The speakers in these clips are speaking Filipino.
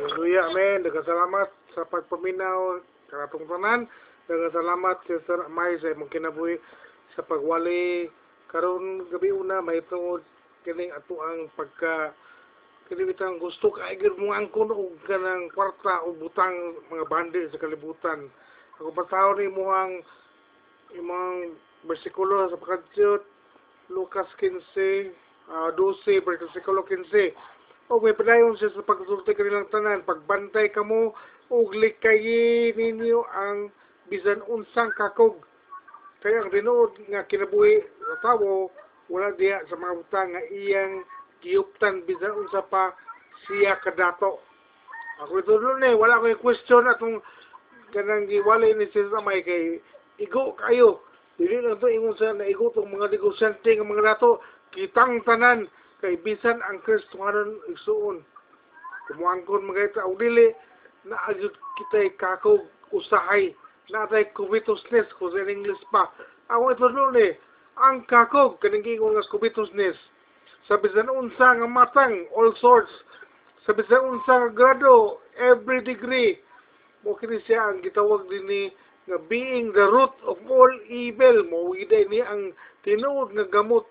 Hallelujah, amen. Daghang salamat sa pagpaminaw kanatong tanan. Daghang salamat sa Sir Amay sa imong kinabuhi sa pagwali karon gabi una may tungod kining ato ang pagka kini bitang gusto ka igir mo angkon og kanang kwarta o butang mga bandi sa kalibutan. Ako pasahon ni mo ang imong bersikulo sa pagkadyot Lucas 15 uh, 12 bersikulo 15 o may padayon siya sa pagsulti kanilang tanan. Pagbantay kamo ug likayi ninyo ang bisan unsang kakog. Kaya ang tinuod nga kinabuhi sa tawo wala diya sa mga butang nga iyang giyuptan bisan unsa pa siya kadato. Ako ito doon eh wala ko question atong kanang giwalay ni siya may kay igo kayo. Dili lang to ingon sa naigo tong mga negosyante nga mga dato. Kitang tanan kay bisan ang Kristohanon igsuon. Kumuangkon mga og dili na agyud kitay kakog usahay. Na tay covetous,ness ko sa English pa. Ako ito doon eh ang kakog kaning gingon nga covetous,ness. Sa bisan unsa nga matang all sorts. Sa bisan unsa nga grado every degree. Mo kini siya ang gitawag din ni nga being the root of all evil. Mo giday ni ang tinuod nga gamot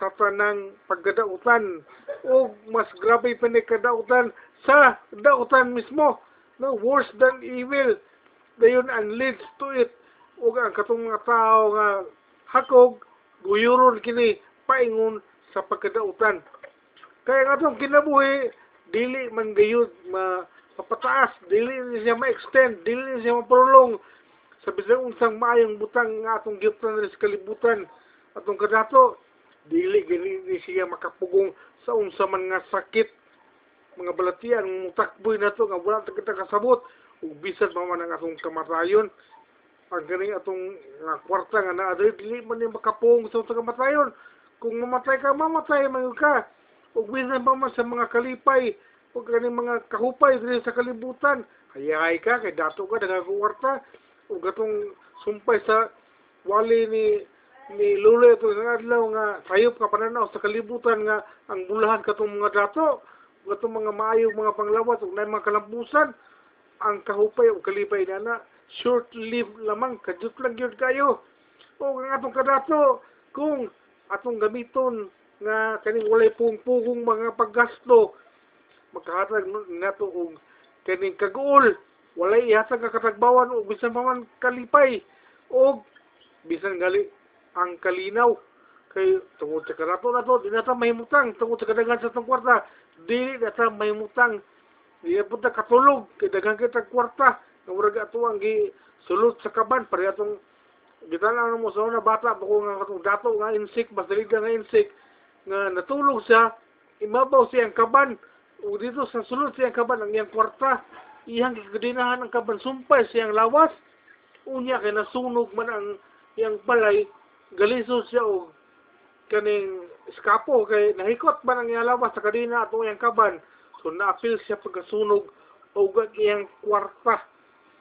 sa tanang pagkadautan. O mas grabe pa ni kadautan sa dautan mismo. No worse than evil. Dayon ang leads to it. Ug ang katong mga tao nga hakog guyuron kini paingon sa pagkadautan. Kaya nga itong kinabuhi dili man gayud ma papataas dili siya ma-extend dili siya ma-prolong. Sa bisan unsang maayong butang nga atong giptan sa kalibutan. Atong kadato dili gani ni siya makapugong sa unsa man nga sakit. Mga balatian mutakboy na to nga wala ta kita kasabot. Ug bisan pa man ang atong kamatayon. Ang ganing atong nga kwarta nga naa dili man ni makapugong sa atong kamatayon. Kung mamatay ka mamatay man ka. Ug bisan pa man sa mga kalipay ug kaning mga kahupay diri sa kalibutan. Hayay ka kay dato ka daghang kwarta. Ug atong sumpay sa wali ni ni Lula ito nga adlaw nga sayop ka pananaw sa kalibutan nga ang bulahan katong mga dato katong mga maayong mga panglawat ug mga kalambusan ang kahupay ug kalipay na short lived lamang kadut lang gyud kayo. O ang atong kadato kung atong gamiton nga kaning walay pung-pugong mga paggasto magkahatag nato og kaning kaguol. Walay ihatag ka katagbawan o bisan pa man kalipay. O bisan gali ang kalinaw. Kay tungod sa karato na to di na ta mahimutang. Tungod sa kadagan sa tong kwarta dili na ta mahimutang. Di na punta katulog kay daghang kita kwarta. Nga murag ato ang gi sulod sa kaban pare atong gitala mo sa una bata bako nga katong dato nga insik mas dali nga insik. Nga natulog siya imabaw siya ang kaban. O dito sa sulod siya ang kaban ang iyang kwarta. Iyang gigdinahan ang kaban sumpay siyang lawas. Unya kay nasunog man ang iyang balay galiso siya og kaning eskapo kay nahikot ba nang iyalawas sa kadina ato iyang kaban? So naapil siya pagkasunog og iyang kwarta.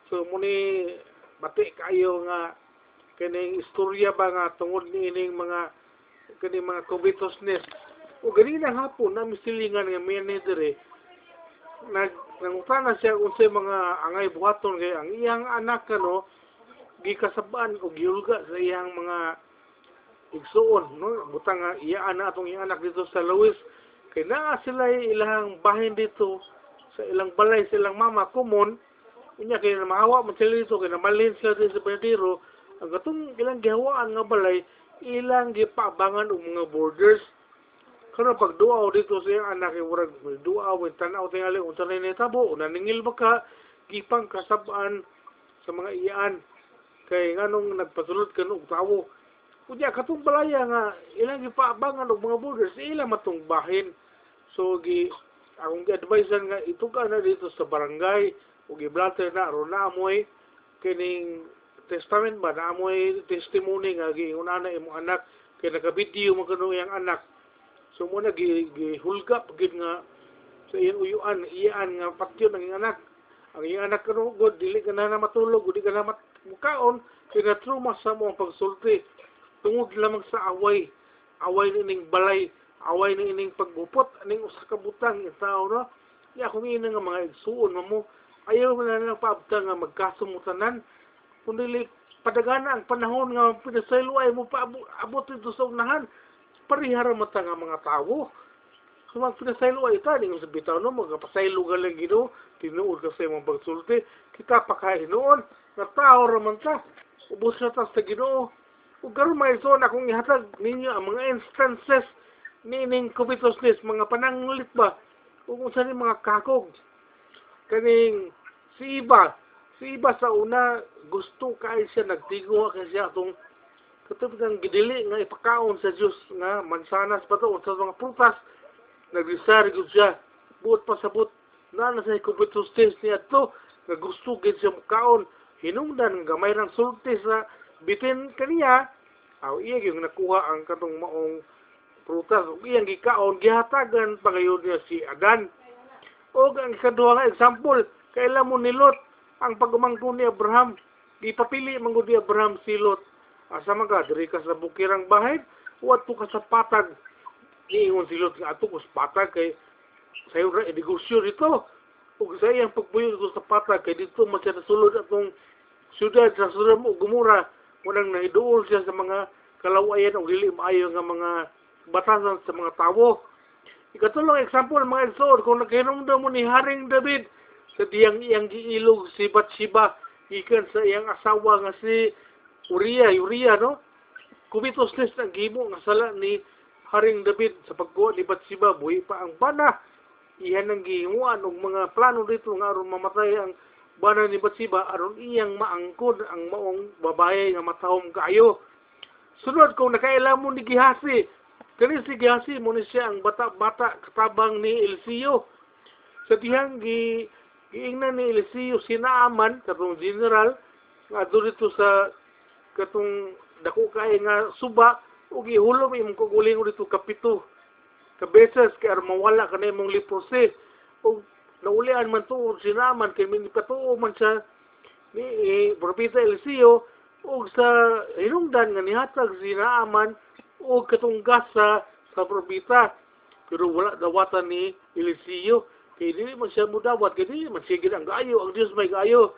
So muni bati kayo nga kaning istorya ba nga tungod ni ining mga kaning mga covetous,ness o ganina hapon na misilingan nga manager eh nag nangutana siya unsay mga angay buhaton kay ang iyang anak kano gikasabaan og yulga sa iyang mga igsuon no? Butang iya ana atong iyang anak dito sa Luis. Kay naa sila ilang bahin dito sa ilang balay sa ilang mama. Kumon unya kay mahawa man sila dito kay namalin sila dito sa Pedro ang katong ilang gihawaan nga balay ilang gipabangan og mga borders. Kana pag duaw dito sa iyang anak kay murag duaw wen tan-aw tingali unsa na nitabo naningil ba ka gipang kasabaan sa mga iyaan. Kay nganong nagpasulod ka og tawo Kunya katong balaya nga ilang gipaabangan og mga borders ila matong bahin. So gi akong gi-advise nga ito ka na dito sa barangay ug gi-blatter na ron na amoy kining testament ba na amoy testimony nga giingon ana imong anak kay naka-video mo kanu iyang anak. So mo na gihulga gid nga sa iyang uyuan iyaan nga patyon ang anak. Ang iyang anak kanu god dili ka na matulog, dili ka na mukaon kay na trauma sa mo ang pagsulti tungod lamang sa away. Away ning balay. Away ning ining paggupot. Aning usa ka butang tao no? Ya kung ina nga mga igsuon mo ayaw na lang paabta nga magkasumutanan. Kundi padagana ang panahon nga pinasaylo ay mo paabot abot ito sa unahan parihara mata nga mga tawo So, mag pinasaylo ay ita, mo sa bitaw no, magpasaylo ka lang gino, tinuod ka sa imong pagsulti, kita pa kayo noon, na tao raman ta, ubos na ta sa ginoo. Ug karon may iso na kung ihatag ninyo ang mga instances nining covetousness, mga pananglit ba, ug unsa ni mga kakog. Kaning si Iba, si Iba sa una, gusto kay siya, nagtigo kay siya atong katubig ang gidili nga ipakaon sa Diyos nga mansanas pa to, sa mga prutas, nagrisar gud siya buot pa sa buot na na sa competence niya to nga gusto gid siya mukaon hinungdan nga gamay rang sulti sa bitin kaniya aw iya gyud nakuha ang katong maong prutas. Ug iyang gikaon. Gihatagan pangayon niya si Adan o ang ikaduha nga example kailan mo ni Lot ang pagumangkon ni Abraham. Gipapili man ni Abraham si Lot. Asa man diri ka sa bukirang bahay uwat ka sa patag. Niingon silot nga ato kus patag kay sayo ra negosyo dito. Ug sa iyang pagbuyo sa patag kay dito man siya nasulod atong syudad sa Sodom ug Gomora munang nahiduol siya sa mga kalawayan ug dili maayo nga mga batasan sa mga tawo ikatulong example mga igsoon kung naghinumdum mo ni Haring David sa diyang iyang giilog si Bathsheba ikan sa iyang asawa nga si Uriah Uriah no kubitos ang gimo nga sala ni Haring David sa pagkuha ni Batsiba, buhi pa ang bana. Iyan ang gihinguan og mga plano dito nga aron mamatay ang bana ni Batsiba aron iyang maangkod ang maong babae nga matahom kaayo. Sunod kung nakailam mo ni Gihasi, kani si Gihasi mo ni siya ang bata-bata katabang ni Eliseo. Sa dihang gi giingnan ni Eliseo sinaaman katong general nga dito sa katong dako kay nga suba ug ihulom imong kuguling dito kapito ka beses kay mawala kanay imong leprosy ug naulian man tuod sinaman kay min patuo man sa ni eh, propeta Eliseo ug sa hinungdan nga nihatag sinaaman ug katunggas sa sa propeta. Pero wala dawatan ni Eliseo. Kay dili man siya mudawat kay dili man sige ang gayo ang Dios may gayo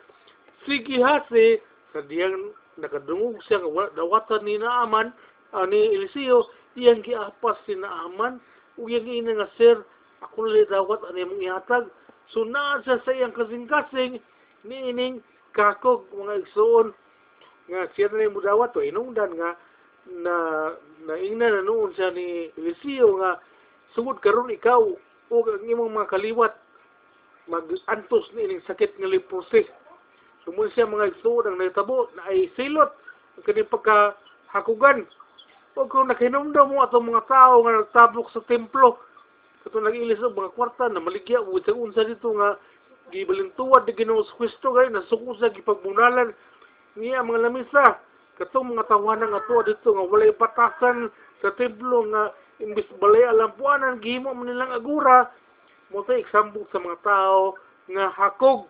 sige hasi sa diyang nakadungog siya nga wala dawatan ni Naaman ani Eliseo iyang giapas si Naaman ug iyang ina nga sir ako na dawat ani mong ihatag so naa sa sa iyang kasing-kasing niining kakog mga igsoon nga siya na mo dawat to inungdan nga na naingna na noon siya ni Eliseo nga sugod karon ikaw o ang imong mga kaliwat mag-antos ni ining sakit nga leprosy. Sumun siya mga igsoon ang nagtabo na ay silot ang kanyang pagkahakugan. O kung nakinomdom mo atong mga tao nga nagtabok sa templo, kato nag-ilis ang mga kwarta na maligya, ugod sa dito nga gibalintuwad ni Ginoo sa Kristo gay nasuko sa gipagbunalan niya mga lamisa. Katong mga tawanan nga tuwa dito nga walay patasan sa templo nga imbis balay alampuanan gihimo man nilang agura. Mo sa example sa mga tao nga hakog.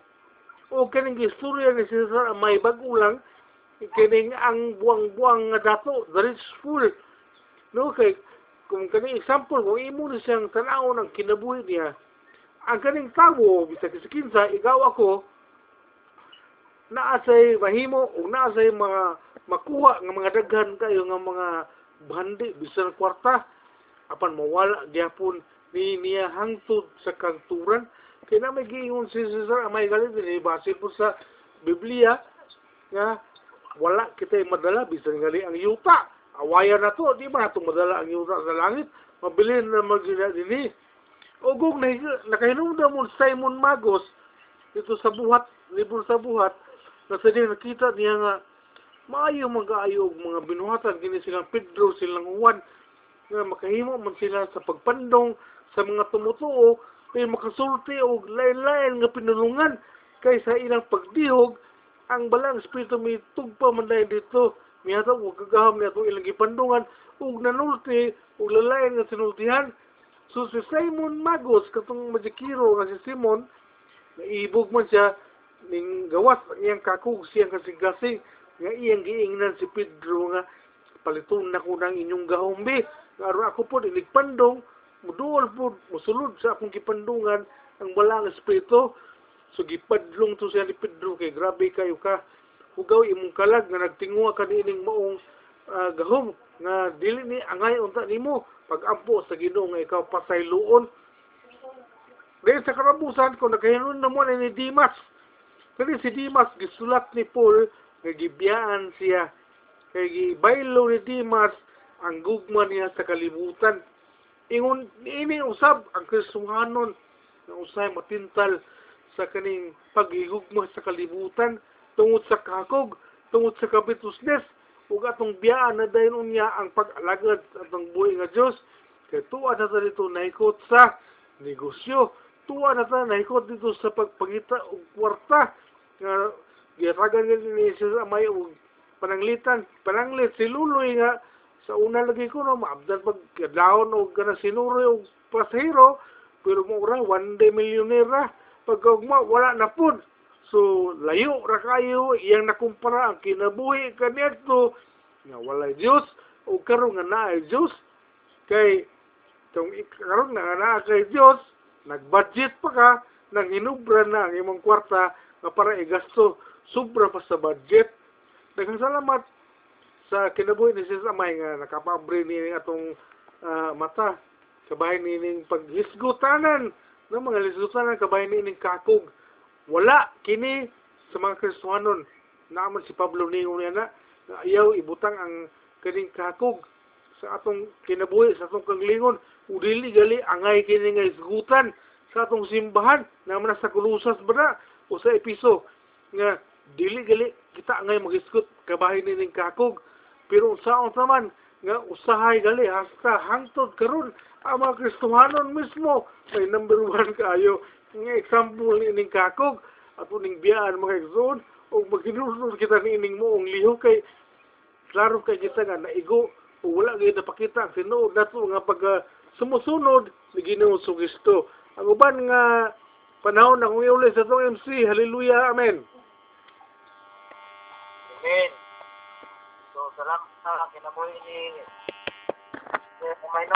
O kaning istorya ni Cesar may bagulang kining ang buang-buang nga dato the rich fool. No kay kung kani example kung imo ni siyang tanaw ng kinabuhi niya ang kaning tawo bisag sa kinsa igaw ako naa say mahimo ug naa say mga makuha nga mga daghan kayo nga mga bandi bisan kwarta apan mawala gyapon ni niya hangtod sa kanturan. Kay na may giingon si Cesar may galit ni base po sa Biblia nga wala kita madala bisan ngali ang yuta awayan na to di ba? Natong madala ang yuta sa langit. Mabilin na magina dinhi ugog na nakahinungdan mo Simon Magos dito sa buhat libro sa buhat. Na sa nakita niya nga maayo mag-aayo mga binuhatan. Kini silang Pedro silang Juan. Nga makahimo man sila sa pagpandong sa mga tumutuo kay makasulti og lain-lain nga pinulungan kaysa ilang pagdihog. Ang balang espiritu mi tugpa man dito miyata ug kagaham niya itong ilang gipandungan ug nanulti ug lalayan nga sinultihan so si Simon Magos katong majikiro nga si Simon naibog man siya ning gawas iyang kakug siyang kasing-kasing nga iyang giingnan si Pedro nga paliton na ko ng inyong gahombe nga ako po iligpandong muduol po musulod sa akong gipandungan ang balang espiritu. So gipadlong to siya ni Pedro kay grabe kayo ka. Hugaw imong kalag nga nagtingwa ka niining maong ah, gahom nga dili ni angay unta nimo pag-ampo sa Ginoo nga ikaw pasayloon. Dahil sa karabusan ko nagkahinon na mo ni Dimas. Kani si Dimas gisulat ni Paul nga gibiyaan siya kay gibaylo ni Dimas ang gugma niya sa kalibutan. Ingon ini usab ang Kristohanon nga usay matintal sa kaning paghigugma sa kalibutan tungod sa kakog, tungod sa kabitusnes ug atong biyaan na dayon unya ang pag-alagad sa atong buhi nga Dios kay tuwa na ta dito naikot sa negosyo tuwa na ta naikot dito sa pagpangita og kwarta nga gitagan ni sa may og pananglitan. Pananglit si Luloy nga sa una lagi ko no maabdan pag kadlawon og kana sinuroy og pasahero pero mo ra one day millionaire ra pag wala na pud so layo ra kayo iyang nakumpara ang kinabuhi kaniadto nga wala Dios o karon nga naa Dios kay tong karon nga naa kay Dios nag-budget pa ka nang hinubra na ang imong kwarta nga para igasto sobra pa sa budget. Daghang salamat sa kinabuhi ni Sis Amay nga nakapabre ni atong ah, mata kabahin ni ning paghisgutanan ng mga lisgutanan kabahin ni ning kakog wala. Kini sa mga Kristohanon naman si Pablo ningon niya na na ayaw ibutang ang kaning kakog sa atong kinabuhi sa atong kanglingon udili gali angay kini nga isgutan sa atong simbahan. Naman na sa kulusas ba o sa episo? Nga dili gali kita angay magisgot kabahin ni ning kakog pero unsaon naman nga usahay gali hasta hangtod karon ang mga Kristohanon mismo. May number one kayo nga example ni ining kakog at uning biyaan mga igsoon o maghinunod kita ni ining moong liho kay klaro kay kita nga naigo o wala gyud napakita ang sinuod nato nga pag ah, sumusunod ni Ginoo sa Kristo ang uban nga panahon na kung iulit sa itong MC hallelujah amen Amen. So, salamat sa kinabuhi ni Umayno.